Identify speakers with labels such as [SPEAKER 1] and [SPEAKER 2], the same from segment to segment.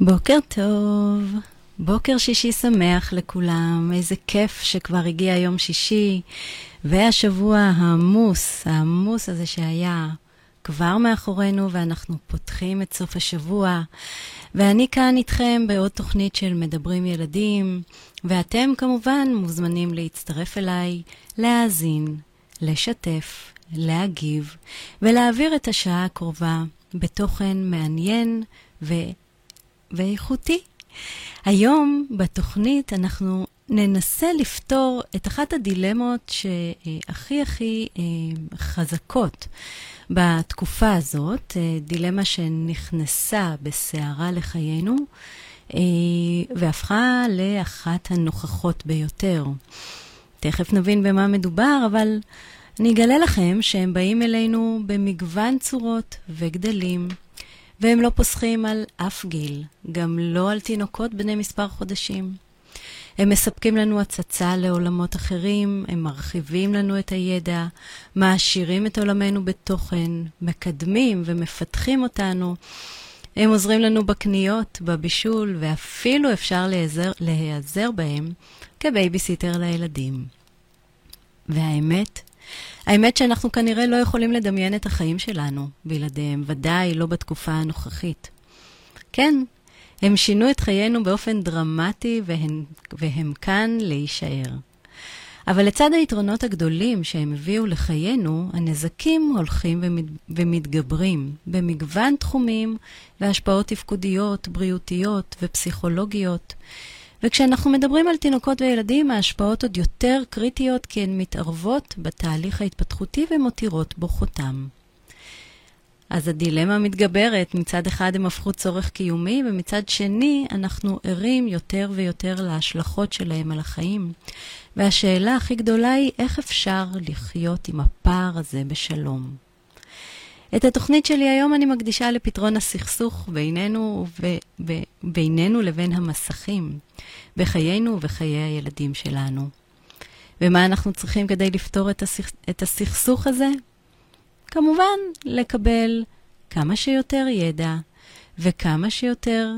[SPEAKER 1] בוקר טוב, בוקר שישי שמח לכולם, איזה כיף שכבר הגיע יום שישי, והשבוע העמוס, העמוס הזה שהיה כבר מאחורינו, ואנחנו פותחים את סוף השבוע. ואני כאן איתכם בעוד תוכנית של מדברים ילדים, ואתם כמובן מוזמנים להצטרף אליי, להאזין, לשתף, להגיב, ולהעביר את השעה הקרובה בתוכן מעניין ו... ואיכותי. היום בתוכנית אנחנו ננסה לפתור את אחת הדילמות שהכי הכי אה, חזקות בתקופה הזאת, אה, דילמה שנכנסה בסערה לחיינו אה, והפכה לאחת הנוכחות ביותר. תכף נבין במה מדובר, אבל אני אגלה לכם שהם באים אלינו במגוון צורות וגדלים. והם לא פוסחים על אף גיל, גם לא על תינוקות בני מספר חודשים. הם מספקים לנו הצצה לעולמות אחרים, הם מרחיבים לנו את הידע, מעשירים את עולמנו בתוכן, מקדמים ומפתחים אותנו. הם עוזרים לנו בקניות, בבישול, ואפילו אפשר להיעזר, להיעזר בהם כבייביסיטר לילדים. והאמת, האמת שאנחנו כנראה לא יכולים לדמיין את החיים שלנו בלעדיהם, ודאי לא בתקופה הנוכחית. כן, הם שינו את חיינו באופן דרמטי והם, והם כאן להישאר. אבל לצד היתרונות הגדולים שהם הביאו לחיינו, הנזקים הולכים ומת, ומתגברים במגוון תחומים והשפעות תפקודיות, בריאותיות ופסיכולוגיות. וכשאנחנו מדברים על תינוקות וילדים, ההשפעות עוד יותר קריטיות כי הן מתערבות בתהליך ההתפתחותי ומותירות בו חותם. אז הדילמה מתגברת, מצד אחד הם הפכו צורך קיומי, ומצד שני אנחנו ערים יותר ויותר להשלכות שלהם על החיים. והשאלה הכי גדולה היא איך אפשר לחיות עם הפער הזה בשלום. את התוכנית שלי היום אני מקדישה לפתרון הסכסוך בינינו, ו... בינינו לבין המסכים, בחיינו ובחיי הילדים שלנו. ומה אנחנו צריכים כדי לפתור את, הסכ... את הסכסוך הזה? כמובן, לקבל כמה שיותר ידע וכמה שיותר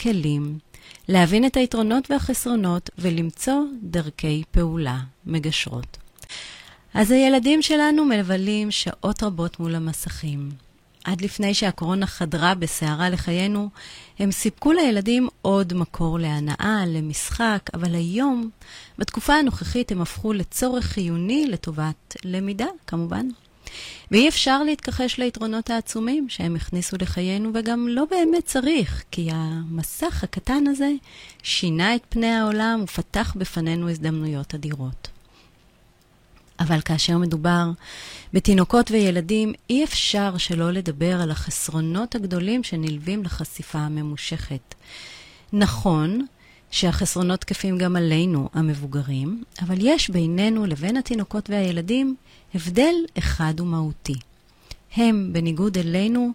[SPEAKER 1] כלים, להבין את היתרונות והחסרונות ולמצוא דרכי פעולה מגשרות. אז הילדים שלנו מבלים שעות רבות מול המסכים. עד לפני שהקורונה חדרה בסערה לחיינו, הם סיפקו לילדים עוד מקור להנאה, למשחק, אבל היום, בתקופה הנוכחית, הם הפכו לצורך חיוני לטובת למידה, כמובן. ואי אפשר להתכחש ליתרונות העצומים שהם הכניסו לחיינו, וגם לא באמת צריך, כי המסך הקטן הזה שינה את פני העולם ופתח בפנינו הזדמנויות אדירות. אבל כאשר מדובר בתינוקות וילדים, אי אפשר שלא לדבר על החסרונות הגדולים שנלווים לחשיפה הממושכת. נכון שהחסרונות תקפים גם עלינו, המבוגרים, אבל יש בינינו לבין התינוקות והילדים הבדל אחד ומהותי. הם, בניגוד אלינו,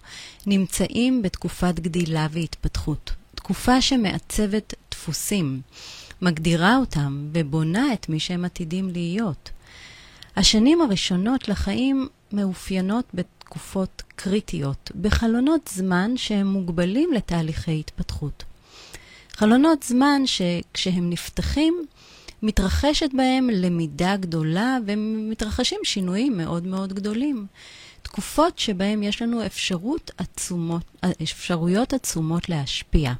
[SPEAKER 1] נמצאים בתקופת גדילה והתפתחות, תקופה שמעצבת דפוסים, מגדירה אותם ובונה את מי שהם עתידים להיות. השנים הראשונות לחיים מאופיינות בתקופות קריטיות, בחלונות זמן שהם מוגבלים לתהליכי התפתחות. חלונות זמן שכשהם נפתחים, מתרחשת בהם למידה גדולה ומתרחשים שינויים מאוד מאוד גדולים. תקופות שבהם יש לנו אפשרות עצומות, אפשרויות עצומות להשפיע.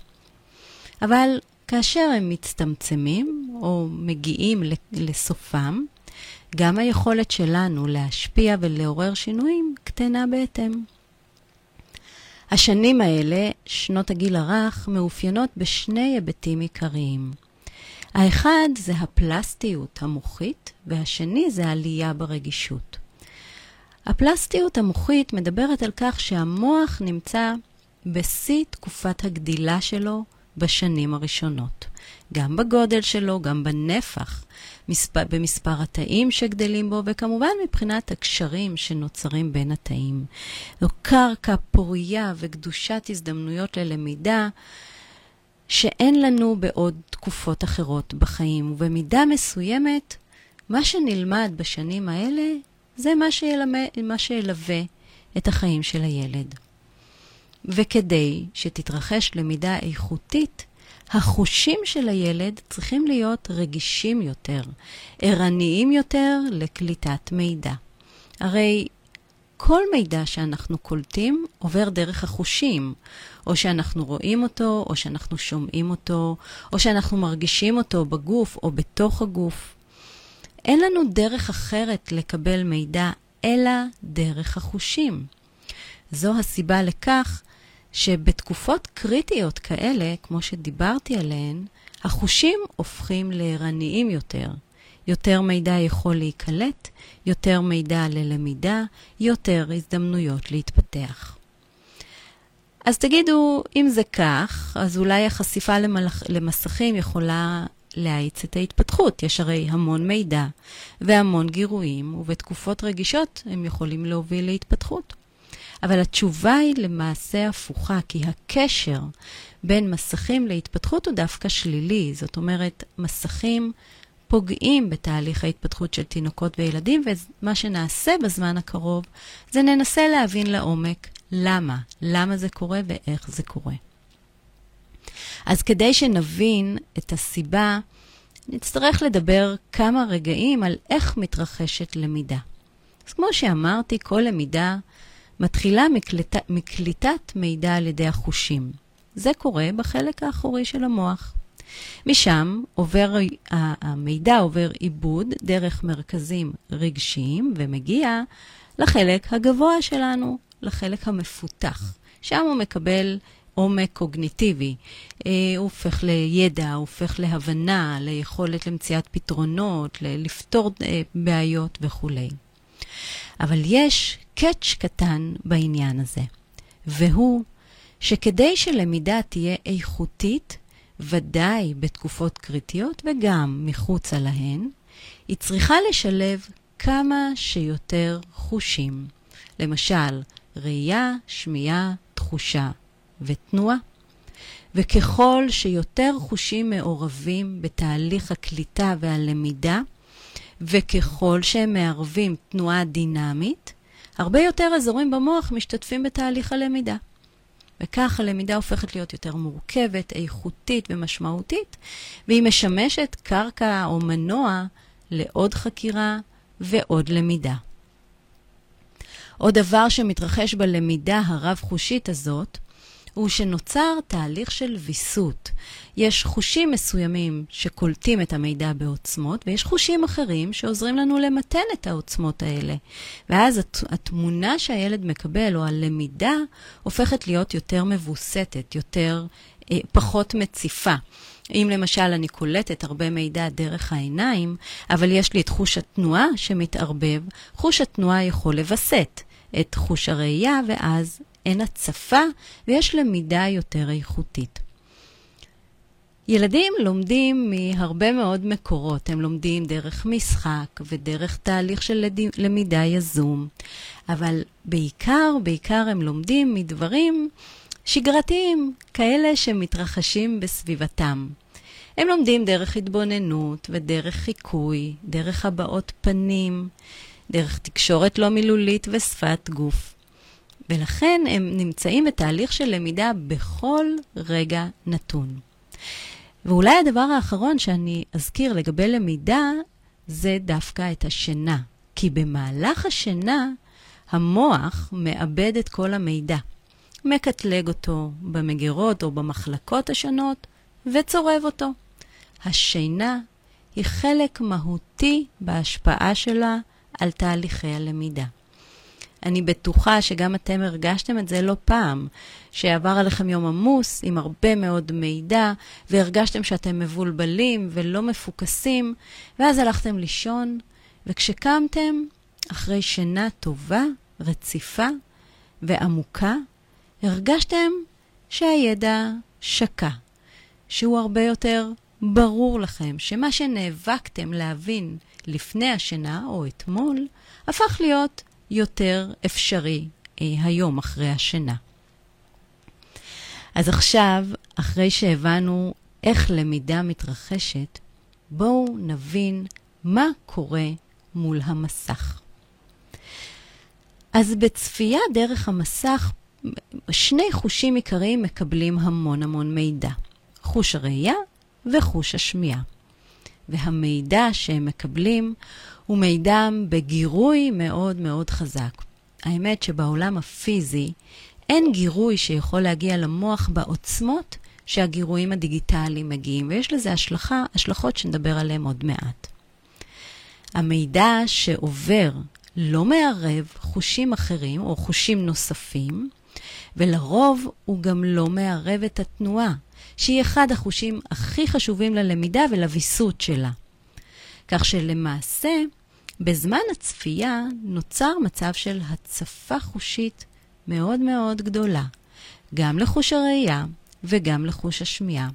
[SPEAKER 1] אבל כאשר הם מצטמצמים או מגיעים לסופם, גם היכולת שלנו להשפיע ולעורר שינויים קטנה בהתאם. השנים האלה, שנות הגיל הרך, מאופיינות בשני היבטים עיקריים. האחד זה הפלסטיות המוחית, והשני זה עלייה ברגישות. הפלסטיות המוחית מדברת על כך שהמוח נמצא בשיא תקופת הגדילה שלו בשנים הראשונות. גם בגודל שלו, גם בנפח, מספר, במספר התאים שגדלים בו, וכמובן מבחינת הקשרים שנוצרים בין התאים. זו קרקע פוריה וקדושת הזדמנויות ללמידה שאין לנו בעוד תקופות אחרות בחיים, ובמידה מסוימת, מה שנלמד בשנים האלה זה מה, שילמד, מה שילווה את החיים של הילד. וכדי שתתרחש למידה איכותית, החושים של הילד צריכים להיות רגישים יותר, ערניים יותר לקליטת מידע. הרי כל מידע שאנחנו קולטים עובר דרך החושים, או שאנחנו רואים אותו, או שאנחנו שומעים אותו, או שאנחנו מרגישים אותו בגוף או בתוך הגוף. אין לנו דרך אחרת לקבל מידע, אלא דרך החושים. זו הסיבה לכך שבתקופות קריטיות כאלה, כמו שדיברתי עליהן, החושים הופכים לערניים יותר. יותר מידע יכול להיקלט, יותר מידע ללמידה, יותר הזדמנויות להתפתח. אז תגידו, אם זה כך, אז אולי החשיפה למלח, למסכים יכולה להאיץ את ההתפתחות. יש הרי המון מידע והמון גירויים, ובתקופות רגישות הם יכולים להוביל להתפתחות. אבל התשובה היא למעשה הפוכה, כי הקשר בין מסכים להתפתחות הוא דווקא שלילי. זאת אומרת, מסכים פוגעים בתהליך ההתפתחות של תינוקות וילדים, ומה שנעשה בזמן הקרוב זה ננסה להבין לעומק למה, למה זה קורה ואיך זה קורה. אז כדי שנבין את הסיבה, נצטרך לדבר כמה רגעים על איך מתרחשת למידה. אז כמו שאמרתי, כל למידה מתחילה מקלט, מקליטת מידע על ידי החושים. זה קורה בחלק האחורי של המוח. משם עובר, המידע עובר עיבוד דרך מרכזים רגשיים ומגיע לחלק הגבוה שלנו, לחלק המפותח. שם הוא מקבל עומק קוגניטיבי. אה, הוא הופך לידע, הוא הופך להבנה, ליכולת למציאת פתרונות, לפתור אה, בעיות וכולי. אבל יש קאץ' קטן בעניין הזה, והוא שכדי שלמידה תהיה איכותית, ודאי בתקופות קריטיות וגם מחוצה להן, היא צריכה לשלב כמה שיותר חושים. למשל, ראייה, שמיעה, תחושה ותנועה. וככל שיותר חושים מעורבים בתהליך הקליטה והלמידה, וככל שהם מערבים תנועה דינמית, הרבה יותר אזורים במוח משתתפים בתהליך הלמידה. וכך הלמידה הופכת להיות יותר מורכבת, איכותית ומשמעותית, והיא משמשת קרקע או מנוע לעוד חקירה ועוד למידה. עוד דבר שמתרחש בלמידה הרב-חושית הזאת, הוא שנוצר תהליך של ויסות. יש חושים מסוימים שקולטים את המידע בעוצמות, ויש חושים אחרים שעוזרים לנו למתן את העוצמות האלה. ואז הת, התמונה שהילד מקבל, או הלמידה, הופכת להיות יותר מבוסתת, יותר, אה, פחות מציפה. אם למשל אני קולטת הרבה מידע דרך העיניים, אבל יש לי את חוש התנועה שמתערבב, חוש התנועה יכול לווסת את חוש הראייה, ואז אין הצפה ויש למידה יותר איכותית. ילדים לומדים מהרבה מאוד מקורות. הם לומדים דרך משחק ודרך תהליך של למידה יזום, אבל בעיקר, בעיקר הם לומדים מדברים שגרתיים, כאלה שמתרחשים בסביבתם. הם לומדים דרך התבוננות ודרך חיקוי, דרך הבעות פנים, דרך תקשורת לא מילולית ושפת גוף. ולכן הם נמצאים בתהליך של למידה בכל רגע נתון. ואולי הדבר האחרון שאני אזכיר לגבי למידה, זה דווקא את השינה. כי במהלך השינה, המוח מאבד את כל המידע. מקטלג אותו במגירות או במחלקות השונות וצורב אותו. השינה היא חלק מהותי בהשפעה שלה על תהליכי הלמידה. אני בטוחה שגם אתם הרגשתם את זה לא פעם, שעבר עליכם יום עמוס עם הרבה מאוד מידע, והרגשתם שאתם מבולבלים ולא מפוקסים, ואז הלכתם לישון, וכשקמתם, אחרי שינה טובה, רציפה ועמוקה, הרגשתם שהידע שקע, שהוא הרבה יותר ברור לכם, שמה שנאבקתם להבין לפני השינה או אתמול, הפך להיות יותר אפשרי אה, היום אחרי השינה. אז עכשיו, אחרי שהבנו איך למידה מתרחשת, בואו נבין מה קורה מול המסך. אז בצפייה דרך המסך, שני חושים עיקריים מקבלים המון המון מידע, חוש הראייה וחוש השמיעה. והמידע שהם מקבלים הוא מידע בגירוי מאוד מאוד חזק. האמת שבעולם הפיזי אין גירוי שיכול להגיע למוח בעוצמות שהגירויים הדיגיטליים מגיעים, ויש לזה השלכה, השלכות שנדבר עליהן עוד מעט. המידע שעובר לא מערב חושים אחרים או חושים נוספים, ולרוב הוא גם לא מערב את התנועה, שהיא אחד החושים הכי חשובים ללמידה ולוויסות שלה. כך שלמעשה, בזמן הצפייה נוצר מצב של הצפה חושית מאוד מאוד גדולה, גם לחוש הראייה וגם לחוש השמיעה,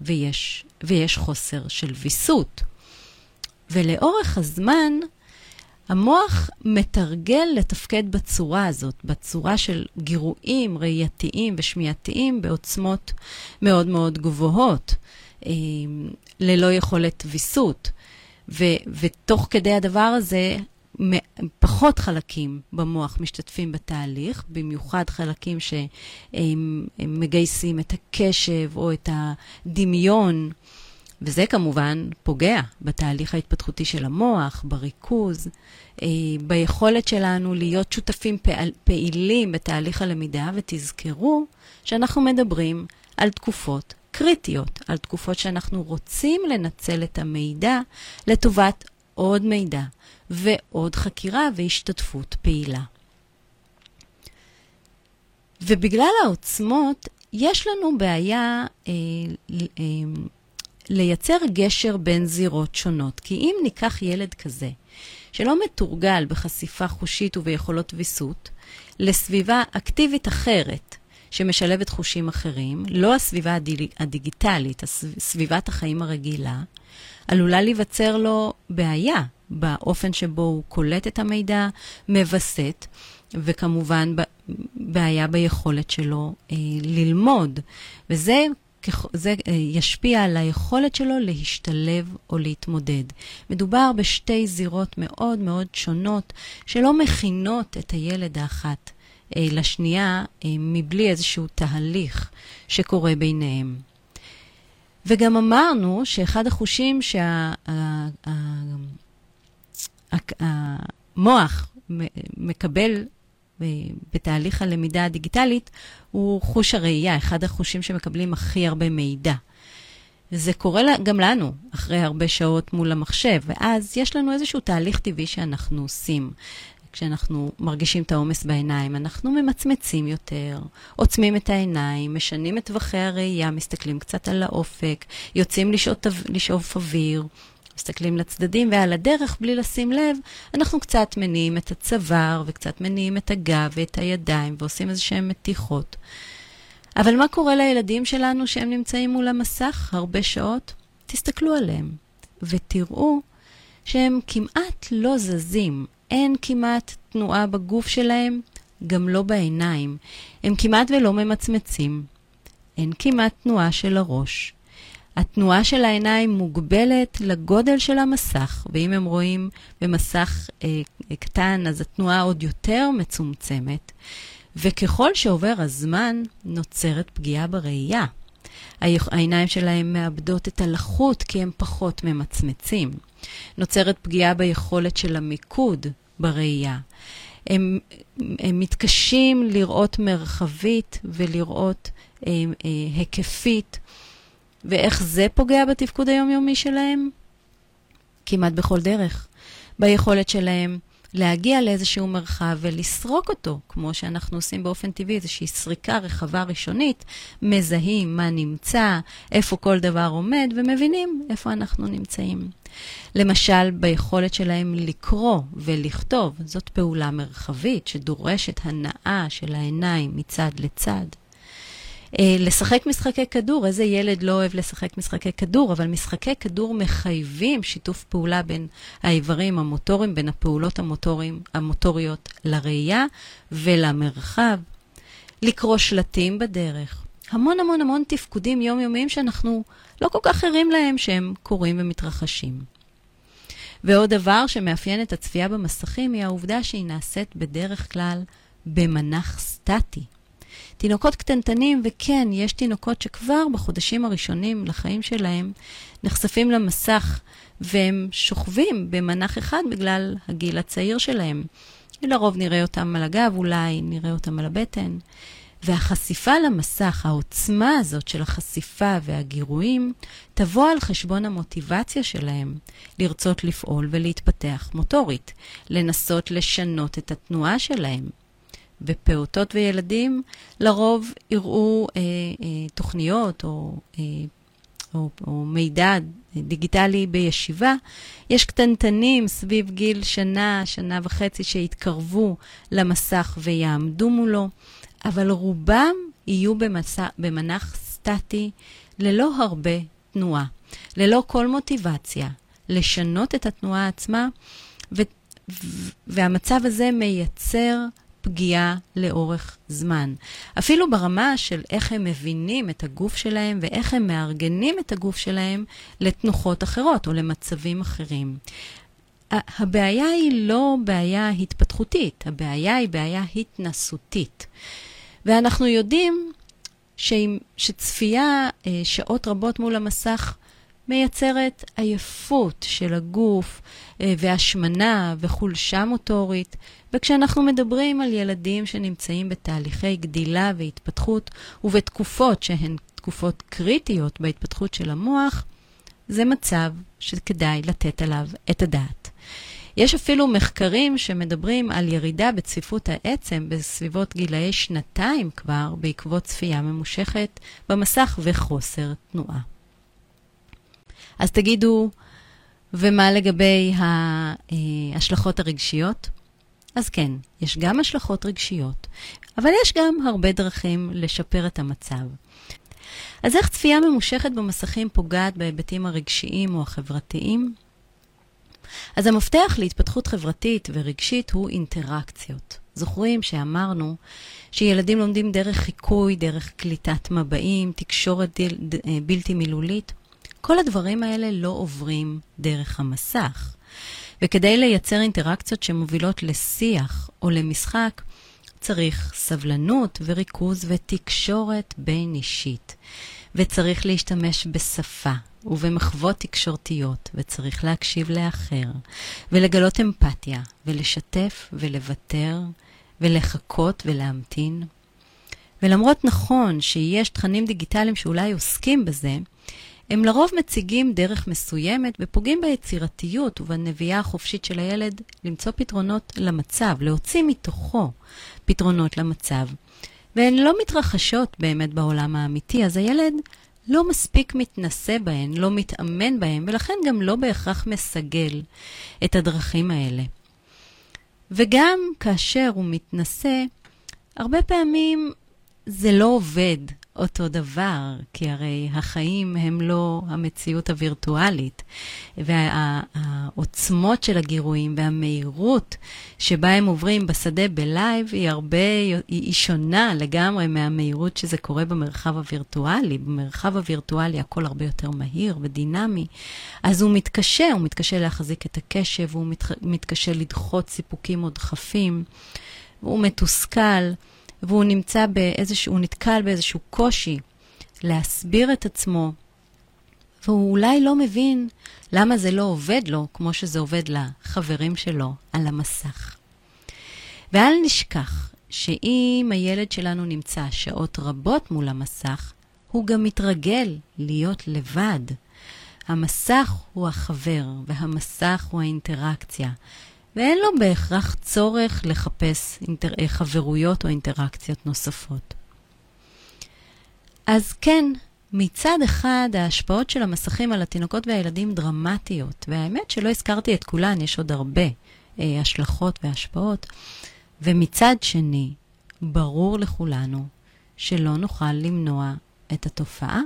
[SPEAKER 1] ויש, ויש חוסר של ויסות. ולאורך הזמן, המוח מתרגל לתפקד בצורה הזאת, בצורה של גירויים ראייתיים ושמיעתיים בעוצמות מאוד מאוד גבוהות, אה, ללא יכולת ויסות. ו- ותוך כדי הדבר הזה, פחות חלקים במוח משתתפים בתהליך, במיוחד חלקים שמגייסים את הקשב או את הדמיון, וזה כמובן פוגע בתהליך ההתפתחותי של המוח, בריכוז, אה, ביכולת שלנו להיות שותפים פעילים בתהליך הלמידה, ותזכרו שאנחנו מדברים על תקופות קריטיות, על תקופות שאנחנו רוצים לנצל את המידע לטובת עוד מידע ועוד חקירה והשתתפות פעילה. ובגלל העוצמות, יש לנו בעיה אה, אה, לייצר גשר בין זירות שונות. כי אם ניקח ילד כזה, שלא מתורגל בחשיפה חושית וביכולות ויסות, לסביבה אקטיבית אחרת, שמשלבת חושים אחרים, לא הסביבה הדיג... הדיגיטלית, סביבת החיים הרגילה, עלולה להיווצר לו בעיה באופן שבו הוא קולט את המידע, מווסת, וכמובן בעיה ביכולת שלו אה, ללמוד. וזה זה אה, ישפיע על היכולת שלו להשתלב או להתמודד. מדובר בשתי זירות מאוד מאוד שונות, שלא מכינות את הילד האחת לשנייה אה, מבלי איזשהו תהליך שקורה ביניהם. וגם אמרנו שאחד החושים שהמוח מקבל בתהליך הלמידה הדיגיטלית הוא חוש הראייה, אחד החושים שמקבלים הכי הרבה מידע. זה קורה גם לנו אחרי הרבה שעות מול המחשב, ואז יש לנו איזשהו תהליך טבעי שאנחנו עושים. כשאנחנו מרגישים את העומס בעיניים, אנחנו ממצמצים יותר, עוצמים את העיניים, משנים את טווחי הראייה, מסתכלים קצת על האופק, יוצאים לשאוף, לשאוף אוויר, מסתכלים לצדדים, ועל הדרך, בלי לשים לב, אנחנו קצת מניעים את הצוואר, וקצת מניעים את הגב ואת הידיים, ועושים איזה שהן מתיחות. אבל מה קורה לילדים שלנו שהם נמצאים מול המסך הרבה שעות? תסתכלו עליהם, ותראו שהם כמעט לא זזים. אין כמעט תנועה בגוף שלהם, גם לא בעיניים. הם כמעט ולא ממצמצים. אין כמעט תנועה של הראש. התנועה של העיניים מוגבלת לגודל של המסך, ואם הם רואים במסך אה, קטן, אז התנועה עוד יותר מצומצמת, וככל שעובר הזמן, נוצרת פגיעה בראייה. העיניים שלהם מאבדות את הלחות כי הם פחות ממצמצים. נוצרת פגיעה ביכולת של המיקוד בראייה. הם, הם מתקשים לראות מרחבית ולראות אה, אה, היקפית. ואיך זה פוגע בתפקוד היומיומי שלהם? כמעט בכל דרך. ביכולת שלהם להגיע לאיזשהו מרחב ולסרוק אותו, כמו שאנחנו עושים באופן טבעי, איזושהי סריקה רחבה ראשונית, מזהים מה נמצא, איפה כל דבר עומד, ומבינים איפה אנחנו נמצאים. למשל, ביכולת שלהם לקרוא ולכתוב, זאת פעולה מרחבית שדורשת הנאה של העיניים מצד לצד. אה, לשחק משחקי כדור, איזה ילד לא אוהב לשחק משחקי כדור, אבל משחקי כדור מחייבים שיתוף פעולה בין האיברים המוטוריים, בין הפעולות המוטוריים, המוטוריות לראייה ולמרחב. לקרוא שלטים בדרך. המון המון המון תפקודים יומיומיים שאנחנו לא כל כך ערים להם שהם קורים ומתרחשים. ועוד דבר שמאפיין את הצפייה במסכים היא העובדה שהיא נעשית בדרך כלל במנח סטטי. תינוקות קטנטנים, וכן, יש תינוקות שכבר בחודשים הראשונים לחיים שלהם נחשפים למסך והם שוכבים במנח אחד בגלל הגיל הצעיר שלהם. לרוב נראה אותם על הגב, אולי נראה אותם על הבטן. והחשיפה למסך, העוצמה הזאת של החשיפה והגירויים, תבוא על חשבון המוטיבציה שלהם לרצות לפעול ולהתפתח מוטורית, לנסות לשנות את התנועה שלהם. ופעוטות וילדים לרוב יראו אה, אה, תוכניות או, אה, או, או מידע דיגיטלי בישיבה. יש קטנטנים סביב גיל שנה, שנה וחצי, שיתקרבו למסך ויעמדו מולו. אבל רובם יהיו במסע, במנח סטטי ללא הרבה תנועה, ללא כל מוטיבציה לשנות את התנועה עצמה, ו, והמצב הזה מייצר פגיעה לאורך זמן. אפילו ברמה של איך הם מבינים את הגוף שלהם ואיך הם מארגנים את הגוף שלהם לתנוחות אחרות או למצבים אחרים. הבעיה היא לא בעיה התפתחותית, הבעיה היא בעיה התנסותית. ואנחנו יודעים שצפייה אה, שעות רבות מול המסך מייצרת עייפות של הגוף אה, והשמנה וחולשה מוטורית. וכשאנחנו מדברים על ילדים שנמצאים בתהליכי גדילה והתפתחות ובתקופות שהן תקופות קריטיות בהתפתחות של המוח, זה מצב שכדאי לתת עליו את הדעת. יש אפילו מחקרים שמדברים על ירידה בצפיפות העצם בסביבות גילאי שנתיים כבר, בעקבות צפייה ממושכת במסך וחוסר תנועה. אז תגידו, ומה לגבי ההשלכות הרגשיות? אז כן, יש גם השלכות רגשיות, אבל יש גם הרבה דרכים לשפר את המצב. אז איך צפייה ממושכת במסכים פוגעת בהיבטים הרגשיים או החברתיים? אז המפתח להתפתחות חברתית ורגשית הוא אינטראקציות. זוכרים שאמרנו שילדים לומדים דרך חיקוי, דרך קליטת מבעים, תקשורת דיל, ד, אה, בלתי מילולית? כל הדברים האלה לא עוברים דרך המסך. וכדי לייצר אינטראקציות שמובילות לשיח או למשחק, צריך סבלנות וריכוז ותקשורת בין אישית. וצריך להשתמש בשפה ובמחוות תקשורתיות, וצריך להקשיב לאחר, ולגלות אמפתיה, ולשתף ולוותר, ולחכות ולהמתין. ולמרות נכון שיש תכנים דיגיטליים שאולי עוסקים בזה, הם לרוב מציגים דרך מסוימת ופוגעים ביצירתיות ובנביאה החופשית של הילד למצוא פתרונות למצב, להוציא מתוכו פתרונות למצב. והן לא מתרחשות באמת בעולם האמיתי, אז הילד לא מספיק מתנסה בהן, לא מתאמן בהן, ולכן גם לא בהכרח מסגל את הדרכים האלה. וגם כאשר הוא מתנסה, הרבה פעמים זה לא עובד. אותו דבר, כי הרי החיים הם לא המציאות הווירטואלית, והעוצמות של הגירויים והמהירות שבה הם עוברים בשדה בלייב היא הרבה, היא שונה לגמרי מהמהירות שזה קורה במרחב הווירטואלי. במרחב הווירטואלי הכל הרבה יותר מהיר ודינמי, אז הוא מתקשה, הוא מתקשה להחזיק את הקשב, הוא מתקשה לדחות סיפוקים או דחפים, והוא מתוסכל. והוא נמצא באיזשהו, הוא נתקל באיזשהו קושי להסביר את עצמו, והוא אולי לא מבין למה זה לא עובד לו כמו שזה עובד לחברים שלו על המסך. ואל נשכח שאם הילד שלנו נמצא שעות רבות מול המסך, הוא גם מתרגל להיות לבד. המסך הוא החבר והמסך הוא האינטראקציה, ואין לו בהכרח צורך לחפש אינטר... אה, חברויות או אינטראקציות נוספות. אז כן, מצד אחד ההשפעות של המסכים על התינוקות והילדים דרמטיות, והאמת שלא הזכרתי את כולן, יש עוד הרבה אה, השלכות והשפעות, ומצד שני, ברור לכולנו שלא נוכל למנוע את התופעה.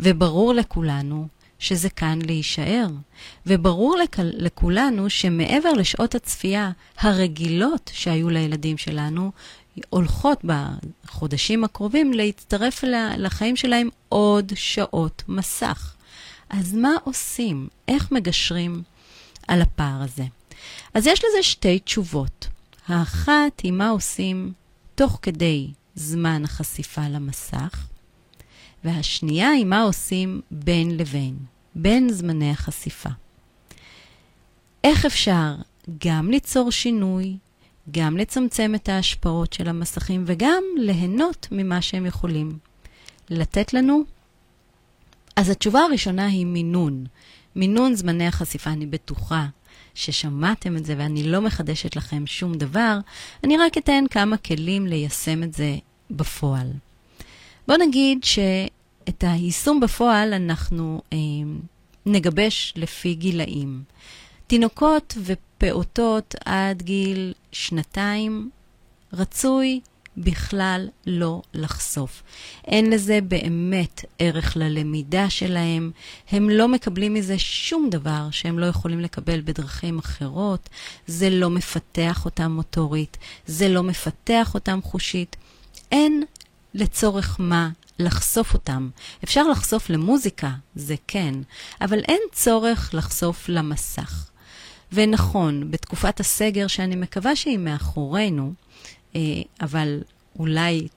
[SPEAKER 1] וברור לכולנו שזה כאן להישאר. וברור לכ- לכולנו שמעבר לשעות הצפייה הרגילות שהיו לילדים שלנו, הולכות בחודשים הקרובים להצטרף לחיים שלהם עוד שעות מסך. אז מה עושים? איך מגשרים על הפער הזה? אז יש לזה שתי תשובות. האחת היא מה עושים תוך כדי זמן החשיפה למסך, והשנייה היא מה עושים בין לבין, בין זמני החשיפה. איך אפשר גם ליצור שינוי, גם לצמצם את ההשפעות של המסכים וגם ליהנות ממה שהם יכולים לתת לנו? אז התשובה הראשונה היא מינון. מינון זמני החשיפה, אני בטוחה ששמעתם את זה ואני לא מחדשת לכם שום דבר, אני רק אתן כמה כלים ליישם את זה בפועל. בואו נגיד שאת היישום בפועל אנחנו אה, נגבש לפי גילאים. תינוקות ופעוטות עד גיל שנתיים רצוי בכלל לא לחשוף. אין לזה באמת ערך ללמידה שלהם, הם לא מקבלים מזה שום דבר שהם לא יכולים לקבל בדרכים אחרות, זה לא מפתח אותם מוטורית, זה לא מפתח אותם חושית. אין לצורך מה לחשוף אותם. אפשר לחשוף למוזיקה, זה כן, אבל אין צורך לחשוף למסך. ונכון, בתקופת הסגר, שאני מקווה שהיא מאחורינו, אה, אבל אולי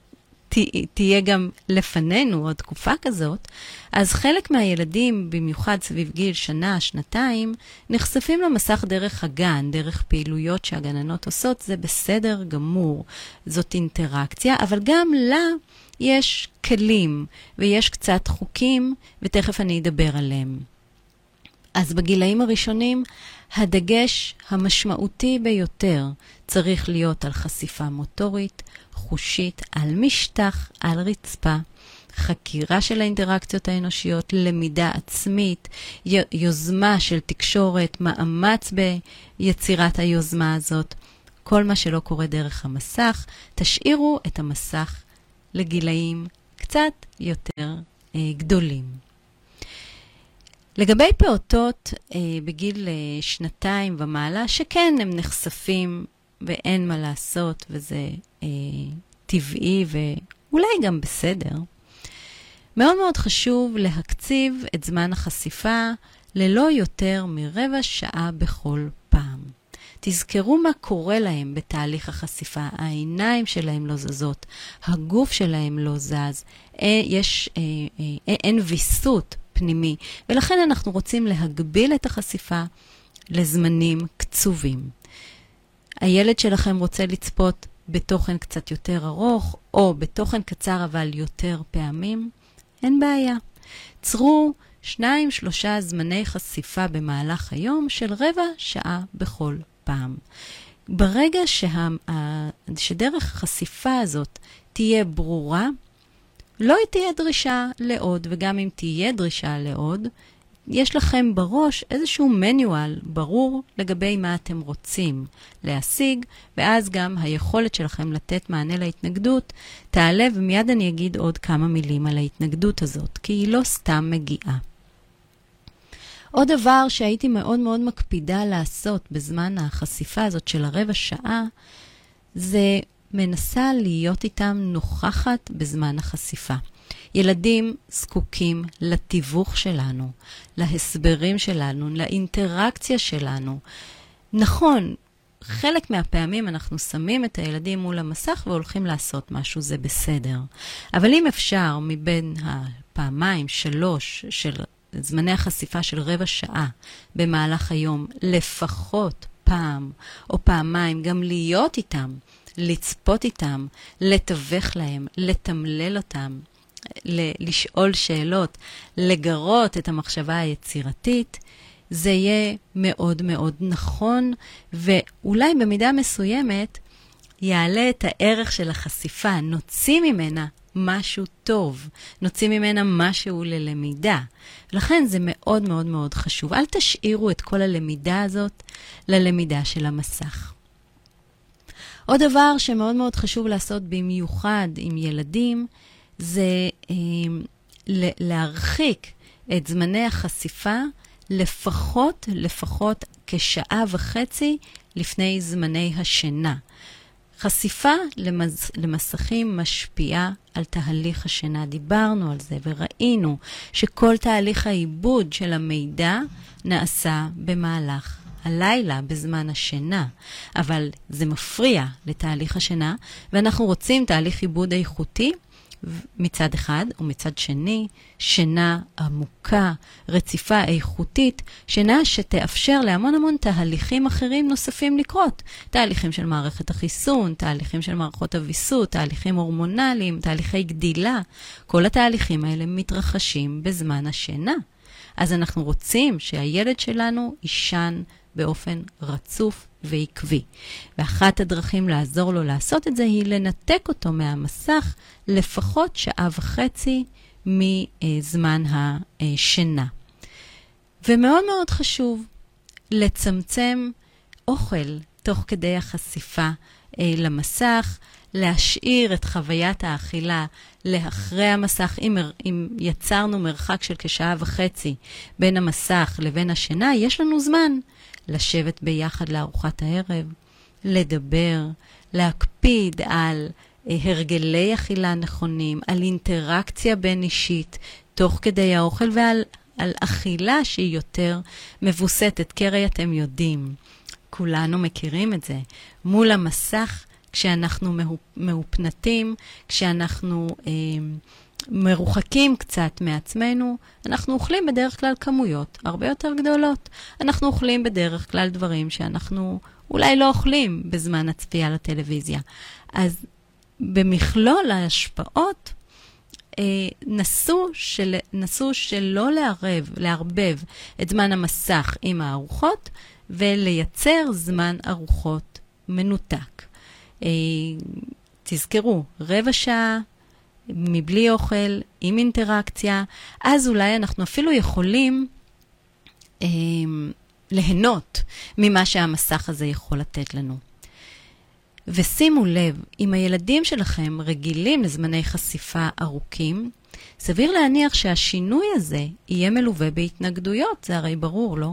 [SPEAKER 1] תהיה גם לפנינו עוד תקופה כזאת, אז חלק מהילדים, במיוחד סביב גיל שנה, שנתיים, נחשפים למסך דרך הגן, דרך פעילויות שהגננות עושות, זה בסדר גמור. זאת אינטראקציה, אבל גם לה יש כלים ויש קצת חוקים, ותכף אני אדבר עליהם. אז בגילאים הראשונים, הדגש המשמעותי ביותר צריך להיות על חשיפה מוטורית, חושית, על משטח, על רצפה, חקירה של האינטראקציות האנושיות, למידה עצמית, יוזמה של תקשורת, מאמץ ביצירת היוזמה הזאת. כל מה שלא קורה דרך המסך, תשאירו את המסך לגילאים קצת יותר אה, גדולים. לגבי פעוטות אה, בגיל אה, שנתיים ומעלה, שכן הם נחשפים ואין מה לעשות, וזה אה, טבעי ואולי גם בסדר, מאוד מאוד חשוב להקציב את זמן החשיפה ללא יותר מרבע שעה בכל פעם. תזכרו מה קורה להם בתהליך החשיפה. העיניים שלהם לא זזות, הגוף שלהם לא זז, אין, יש, אה, אה, אין ויסות פנימי, ולכן אנחנו רוצים להגביל את החשיפה לזמנים קצובים. הילד שלכם רוצה לצפות בתוכן קצת יותר ארוך, או בתוכן קצר אבל יותר פעמים, אין בעיה. צרו שניים, שלושה זמני חשיפה במהלך היום של רבע שעה בכל פעם. ברגע שה, שדרך החשיפה הזאת תהיה ברורה, לא תהיה דרישה לעוד, וגם אם תהיה דרישה לעוד, יש לכם בראש איזשהו מניואל ברור לגבי מה אתם רוצים להשיג, ואז גם היכולת שלכם לתת מענה להתנגדות תעלה, ומיד אני אגיד עוד כמה מילים על ההתנגדות הזאת, כי היא לא סתם מגיעה. עוד דבר שהייתי מאוד מאוד מקפידה לעשות בזמן החשיפה הזאת של הרבע שעה, זה מנסה להיות איתם נוכחת בזמן החשיפה. ילדים זקוקים לתיווך שלנו, להסברים שלנו, לאינטראקציה שלנו. נכון, חלק מהפעמים אנחנו שמים את הילדים מול המסך והולכים לעשות משהו, זה בסדר. אבל אם אפשר, מבין הפעמיים, שלוש, של זמני החשיפה של רבע שעה במהלך היום, לפחות פעם או פעמיים, גם להיות איתם, לצפות איתם, לתווך להם, לתמלל אותם, לשאול שאלות, לגרות את המחשבה היצירתית, זה יהיה מאוד מאוד נכון, ואולי במידה מסוימת יעלה את הערך של החשיפה, נוציא ממנה משהו טוב, נוציא ממנה משהו ללמידה. לכן זה מאוד מאוד מאוד חשוב. אל תשאירו את כל הלמידה הזאת ללמידה של המסך. עוד דבר שמאוד מאוד חשוב לעשות במיוחד עם ילדים, זה אה, להרחיק את זמני החשיפה לפחות, לפחות כשעה וחצי לפני זמני השינה. חשיפה למס, למסכים משפיעה על תהליך השינה. דיברנו על זה וראינו שכל תהליך העיבוד של המידע נעשה במהלך הלילה, בזמן השינה, אבל זה מפריע לתהליך השינה, ואנחנו רוצים תהליך עיבוד איכותי. מצד אחד, ומצד שני, שינה עמוקה, רציפה, איכותית, שינה שתאפשר להמון המון תהליכים אחרים נוספים לקרות. תהליכים של מערכת החיסון, תהליכים של מערכות הוויסות, תהליכים הורמונליים, תהליכי גדילה. כל התהליכים האלה מתרחשים בזמן השינה. אז אנחנו רוצים שהילד שלנו יישן באופן רצוף ועקבי. ואחת הדרכים לעזור לו לעשות את זה היא לנתק אותו מהמסך לפחות שעה וחצי מזמן השינה. ומאוד מאוד חשוב לצמצם אוכל תוך כדי החשיפה אה, למסך, להשאיר את חוויית האכילה לאחרי המסך. אם, אם יצרנו מרחק של כשעה וחצי בין המסך לבין השינה, יש לנו זמן לשבת ביחד לארוחת הערב, לדבר, להקפיד על אה, הרגלי אכילה נכונים, על אינטראקציה בין אישית תוך כדי האוכל ועל על אכילה שהיא יותר מבוסתת, כי הרי אתם יודעים, כולנו מכירים את זה. מול המסך, כשאנחנו מהופנטים, כשאנחנו אה, מרוחקים קצת מעצמנו, אנחנו אוכלים בדרך כלל כמויות הרבה יותר גדולות. אנחנו אוכלים בדרך כלל דברים שאנחנו אולי לא אוכלים בזמן הצפייה לטלוויזיה. אז במכלול ההשפעות, אה, נסו, של, נסו שלא לערב, לערבב את זמן המסך עם הארוחות ולייצר זמן ארוחות מנותק. אה, תזכרו, רבע שעה מבלי אוכל, עם אינטראקציה, אז אולי אנחנו אפילו יכולים אה, ליהנות ממה שהמסך הזה יכול לתת לנו. ושימו לב, אם הילדים שלכם רגילים לזמני חשיפה ארוכים, סביר להניח שהשינוי הזה יהיה מלווה בהתנגדויות, זה הרי ברור, לא?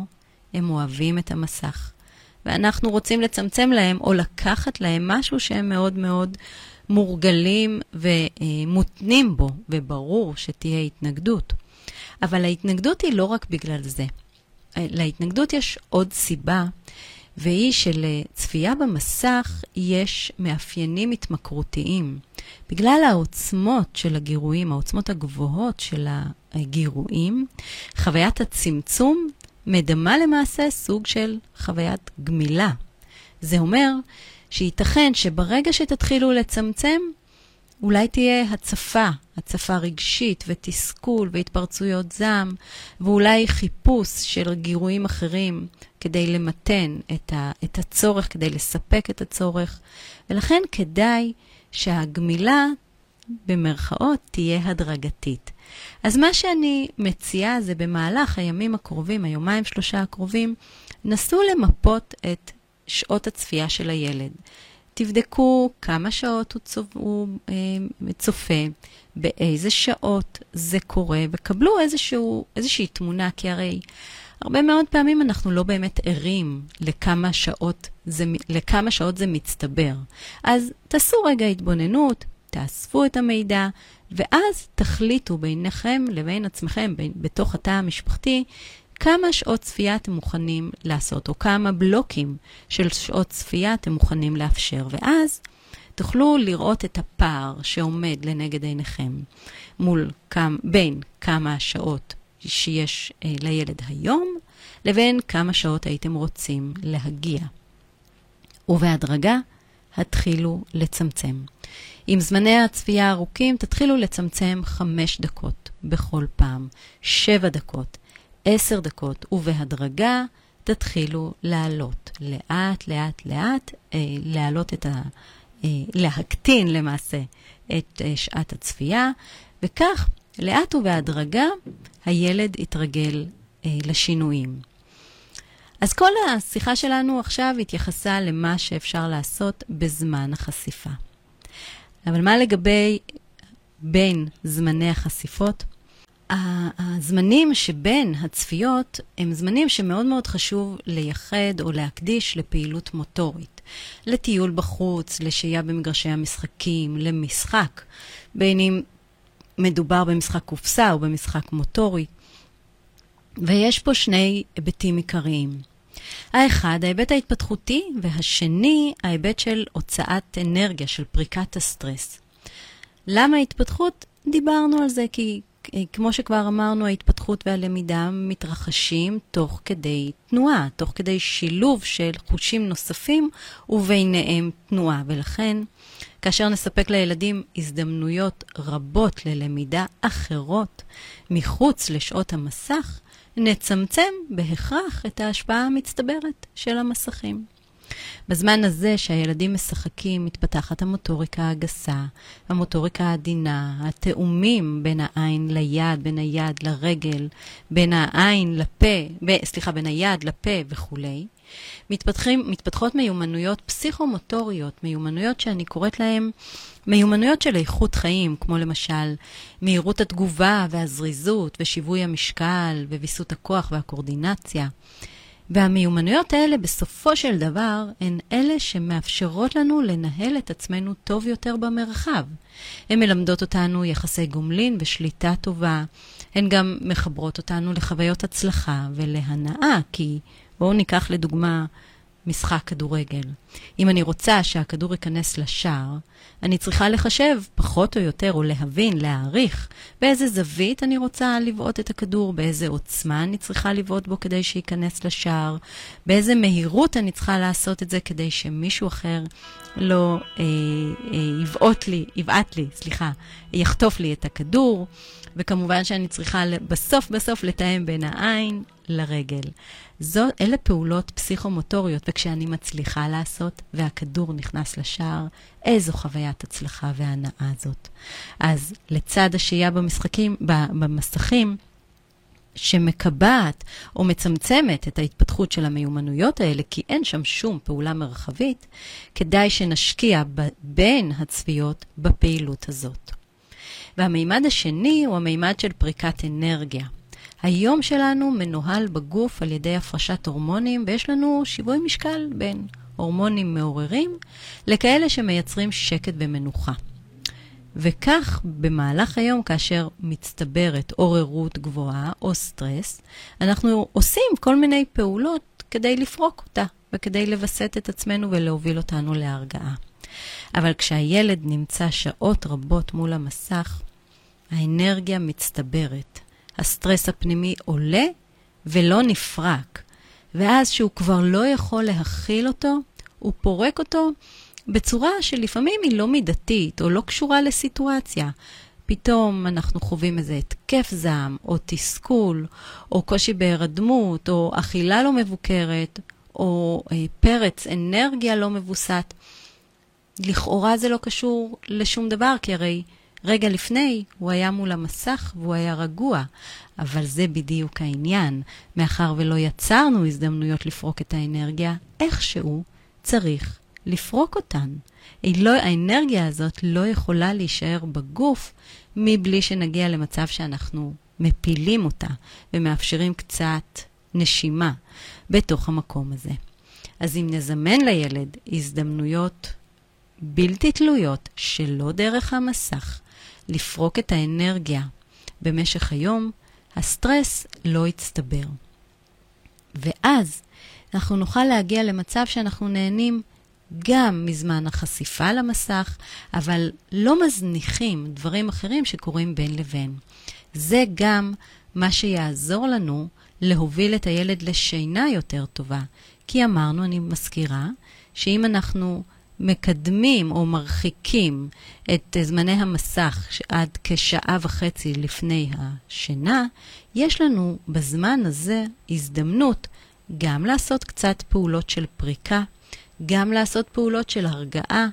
[SPEAKER 1] הם אוהבים את המסך. ואנחנו רוצים לצמצם להם או לקחת להם משהו שהם מאוד מאוד מורגלים ומותנים בו, וברור שתהיה התנגדות. אבל ההתנגדות היא לא רק בגלל זה. להתנגדות יש עוד סיבה, והיא שלצפייה במסך יש מאפיינים התמכרותיים. בגלל העוצמות של הגירויים, העוצמות הגבוהות של הגירויים, חוויית הצמצום מדמה למעשה סוג של חוויית גמילה. זה אומר שייתכן שברגע שתתחילו לצמצם, אולי תהיה הצפה, הצפה רגשית ותסכול והתפרצויות זעם, ואולי חיפוש של גירויים אחרים כדי למתן את, ה, את הצורך, כדי לספק את הצורך, ולכן כדאי שהגמילה, במרכאות, תהיה הדרגתית. אז מה שאני מציעה זה במהלך הימים הקרובים, היומיים שלושה הקרובים, נסו למפות את שעות הצפייה של הילד. תבדקו כמה שעות הוא, צופ... הוא אה, צופה, באיזה שעות זה קורה, וקבלו איזשהו, איזושהי תמונה, כי הרי הרבה מאוד פעמים אנחנו לא באמת ערים לכמה שעות זה, לכמה שעות זה מצטבר. אז תעשו רגע התבוננות, תאספו את המידע, ואז תחליטו ביניכם לבין עצמכם, בין, בתוך התא המשפחתי, כמה שעות צפייה אתם מוכנים לעשות, או כמה בלוקים של שעות צפייה אתם מוכנים לאפשר. ואז תוכלו לראות את הפער שעומד לנגד עיניכם מול כמה, בין כמה השעות שיש אה, לילד היום, לבין כמה שעות הייתם רוצים להגיע. ובהדרגה, התחילו לצמצם. עם זמני הצפייה הארוכים, תתחילו לצמצם חמש דקות בכל פעם, שבע דקות, עשר דקות, ובהדרגה תתחילו לעלות. לאט, לאט, לאט, אה, להעלות את ה... אה, להקטין למעשה את אה, שעת הצפייה, וכך, לאט ובהדרגה, הילד יתרגל אה, לשינויים. אז כל השיחה שלנו עכשיו התייחסה למה שאפשר לעשות בזמן החשיפה. אבל מה לגבי בין זמני החשיפות? הזמנים שבין הצפיות הם זמנים שמאוד מאוד חשוב לייחד או להקדיש לפעילות מוטורית. לטיול בחוץ, לשהייה במגרשי המשחקים, למשחק, בין אם מדובר במשחק קופסה או במשחק מוטורי. ויש פה שני היבטים עיקריים. האחד, ההיבט ההתפתחותי, והשני, ההיבט של הוצאת אנרגיה, של פריקת הסטרס. למה התפתחות? דיברנו על זה כי כמו שכבר אמרנו, ההתפתחות והלמידה מתרחשים תוך כדי תנועה, תוך כדי שילוב של חושים נוספים וביניהם תנועה. ולכן, כאשר נספק לילדים הזדמנויות רבות ללמידה אחרות מחוץ לשעות המסך, נצמצם בהכרח את ההשפעה המצטברת של המסכים. בזמן הזה שהילדים משחקים, מתפתחת המוטוריקה הגסה, המוטוריקה העדינה, התאומים בין העין ליד, בין היד לרגל, בין העין לפה, ב, סליחה, בין היד לפה וכולי. מתפתחים, מתפתחות מיומנויות פסיכומוטוריות, מיומנויות שאני קוראת להן מיומנויות של איכות חיים, כמו למשל מהירות התגובה והזריזות ושיווי המשקל וויסות הכוח והקורדינציה. והמיומנויות האלה בסופו של דבר הן אלה שמאפשרות לנו לנהל את עצמנו טוב יותר במרחב. הן מלמדות אותנו יחסי גומלין ושליטה טובה. הן גם מחברות אותנו לחוויות הצלחה ולהנאה, כי בואו ניקח לדוגמה משחק כדורגל. אם אני רוצה שהכדור ייכנס לשער, אני צריכה לחשב פחות או יותר, או להבין, להעריך, באיזה זווית אני רוצה לבעוט את הכדור, באיזה עוצמה אני צריכה לבעוט בו כדי שייכנס לשער, באיזה מהירות אני צריכה לעשות את זה כדי שמישהו אחר לא אה, אה, יבעוט לי, יבעט לי, סליחה, יחטוף לי את הכדור, וכמובן שאני צריכה בסוף בסוף לתאם בין העין לרגל. זו, אלה פעולות פסיכומוטוריות, וכשאני מצליחה לעשות והכדור נכנס לשער, איזו חוויית הצלחה והנאה זאת. אז לצד השהייה במשחקים, במסכים, שמקבעת או מצמצמת את ההתפתחות של המיומנויות האלה, כי אין שם שום פעולה מרחבית, כדאי שנשקיע בין הצפיות בפעילות הזאת. והמימד השני הוא המימד של פריקת אנרגיה. היום שלנו מנוהל בגוף על ידי הפרשת הורמונים, ויש לנו שיווי משקל בין הורמונים מעוררים לכאלה שמייצרים שקט ומנוחה. וכך, במהלך היום, כאשר מצטברת עוררות גבוהה או סטרס, אנחנו עושים כל מיני פעולות כדי לפרוק אותה וכדי לווסת את עצמנו ולהוביל אותנו להרגעה. אבל כשהילד נמצא שעות רבות מול המסך, האנרגיה מצטברת. הסטרס הפנימי עולה ולא נפרק. ואז שהוא כבר לא יכול להכיל אותו, הוא פורק אותו בצורה שלפעמים היא לא מידתית או לא קשורה לסיטואציה. פתאום אנחנו חווים איזה התקף זעם, או תסכול, או קושי בהירדמות, או אכילה לא מבוקרת, או אה, פרץ אנרגיה לא מבוסת. לכאורה זה לא קשור לשום דבר, כי הרי רגע לפני הוא היה מול המסך והוא היה רגוע, אבל זה בדיוק העניין. מאחר ולא יצרנו הזדמנויות לפרוק את האנרגיה, איכשהו צריך לפרוק אותן. לא, האנרגיה הזאת לא יכולה להישאר בגוף מבלי שנגיע למצב שאנחנו מפילים אותה ומאפשרים קצת נשימה בתוך המקום הזה. אז אם נזמן לילד הזדמנויות בלתי תלויות שלא דרך המסך, לפרוק את האנרגיה במשך היום, הסטרס לא יצטבר. ואז אנחנו נוכל להגיע למצב שאנחנו נהנים גם מזמן החשיפה למסך, אבל לא מזניחים דברים אחרים שקורים בין לבין. זה גם מה שיעזור לנו להוביל את הילד לשינה יותר טובה. כי אמרנו, אני מזכירה, שאם אנחנו מקדמים או מרחיקים את זמני המסך עד כשעה וחצי לפני השינה, יש לנו בזמן הזה הזדמנות גם לעשות קצת פעולות של פריקה, גם לעשות פעולות של הרגעה,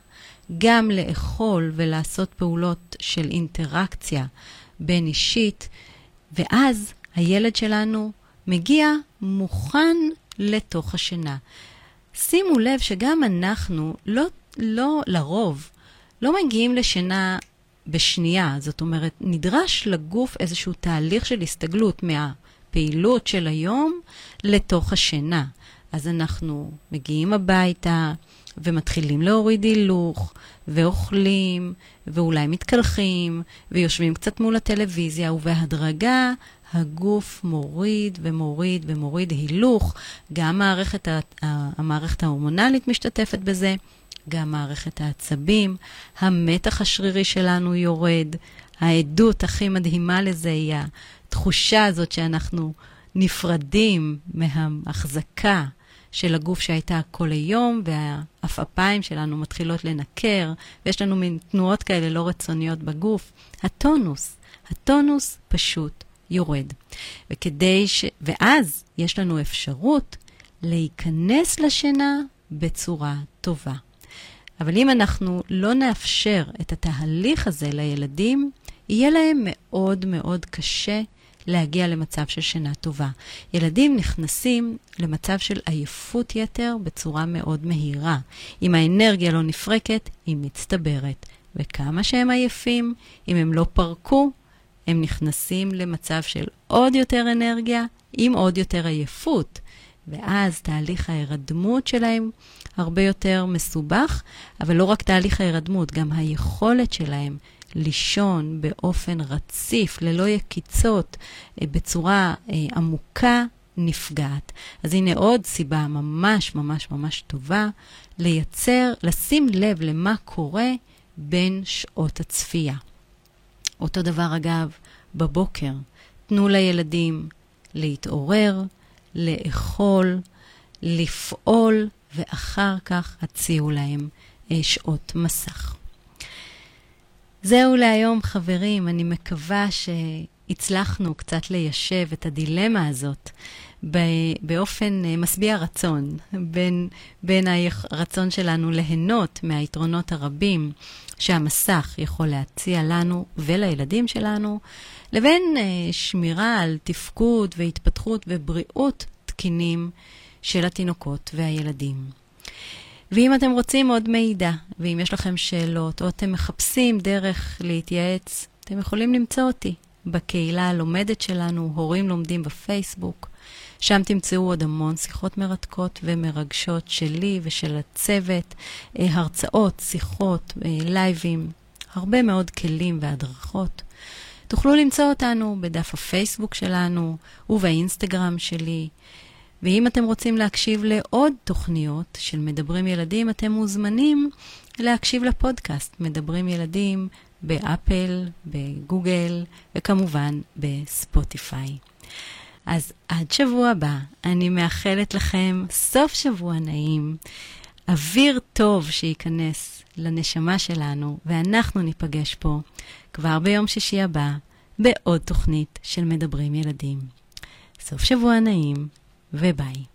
[SPEAKER 1] גם לאכול ולעשות פעולות של אינטראקציה בין אישית, ואז הילד שלנו מגיע מוכן לתוך השינה. שימו לב שגם אנחנו, לא, לא לרוב, לא מגיעים לשינה בשנייה. זאת אומרת, נדרש לגוף איזשהו תהליך של הסתגלות מהפעילות של היום לתוך השינה. אז אנחנו מגיעים הביתה, ומתחילים להוריד הילוך, ואוכלים, ואולי מתקלחים, ויושבים קצת מול הטלוויזיה, ובהדרגה הגוף מוריד ומוריד ומוריד הילוך. גם מערכת, המערכת ההורמונלית משתתפת בזה, גם מערכת העצבים, המתח השרירי שלנו יורד. העדות הכי מדהימה לזה היא התחושה הזאת שאנחנו נפרדים מההחזקה של הגוף שהייתה כל היום, והעפעפיים שלנו מתחילות לנקר, ויש לנו מין תנועות כאלה לא רצוניות בגוף. הטונוס, הטונוס פשוט יורד. וכדי ש... ואז יש לנו אפשרות להיכנס לשינה בצורה טובה. אבל אם אנחנו לא נאפשר את התהליך הזה לילדים, יהיה להם מאוד מאוד קשה להגיע למצב של שינה טובה. ילדים נכנסים למצב של עייפות יתר בצורה מאוד מהירה. אם האנרגיה לא נפרקת, היא מצטברת. וכמה שהם עייפים, אם הם לא פרקו, הם נכנסים למצב של עוד יותר אנרגיה עם עוד יותר עייפות. ואז תהליך ההירדמות שלהם הרבה יותר מסובך, אבל לא רק תהליך ההירדמות, גם היכולת שלהם לישון באופן רציף, ללא יקיצות, אה, בצורה אה, עמוקה, נפגעת. אז הנה עוד סיבה ממש ממש ממש טובה לייצר, לשים לב למה קורה בין שעות הצפייה. אותו דבר אגב, בבוקר, תנו לילדים להתעורר, לאכול, לפעול, ואחר כך הציעו להם אה, שעות מסך. זהו להיום, חברים. אני מקווה שהצלחנו קצת ליישב את הדילמה הזאת באופן אה, משביע רצון, בין, בין הרצון שלנו ליהנות מהיתרונות הרבים שהמסך יכול להציע לנו ולילדים שלנו, לבין uh, שמירה על תפקוד והתפתחות ובריאות תקינים של התינוקות והילדים. ואם אתם רוצים עוד מידע, ואם יש לכם שאלות, או אתם מחפשים דרך להתייעץ, אתם יכולים למצוא אותי בקהילה הלומדת שלנו, הורים לומדים בפייסבוק. שם תמצאו עוד המון שיחות מרתקות ומרגשות שלי ושל הצוות, אה, הרצאות, שיחות, אה, לייבים, הרבה מאוד כלים והדרכות. תוכלו למצוא אותנו בדף הפייסבוק שלנו ובאינסטגרם שלי. ואם אתם רוצים להקשיב לעוד תוכניות של מדברים ילדים, אתם מוזמנים להקשיב לפודקאסט מדברים ילדים באפל, בגוגל וכמובן בספוטיפיי. אז עד שבוע הבא, אני מאחלת לכם סוף שבוע נעים, אוויר טוב שייכנס לנשמה שלנו, ואנחנו ניפגש פה כבר ביום שישי הבא בעוד תוכנית של מדברים ילדים. סוף שבוע נעים וביי.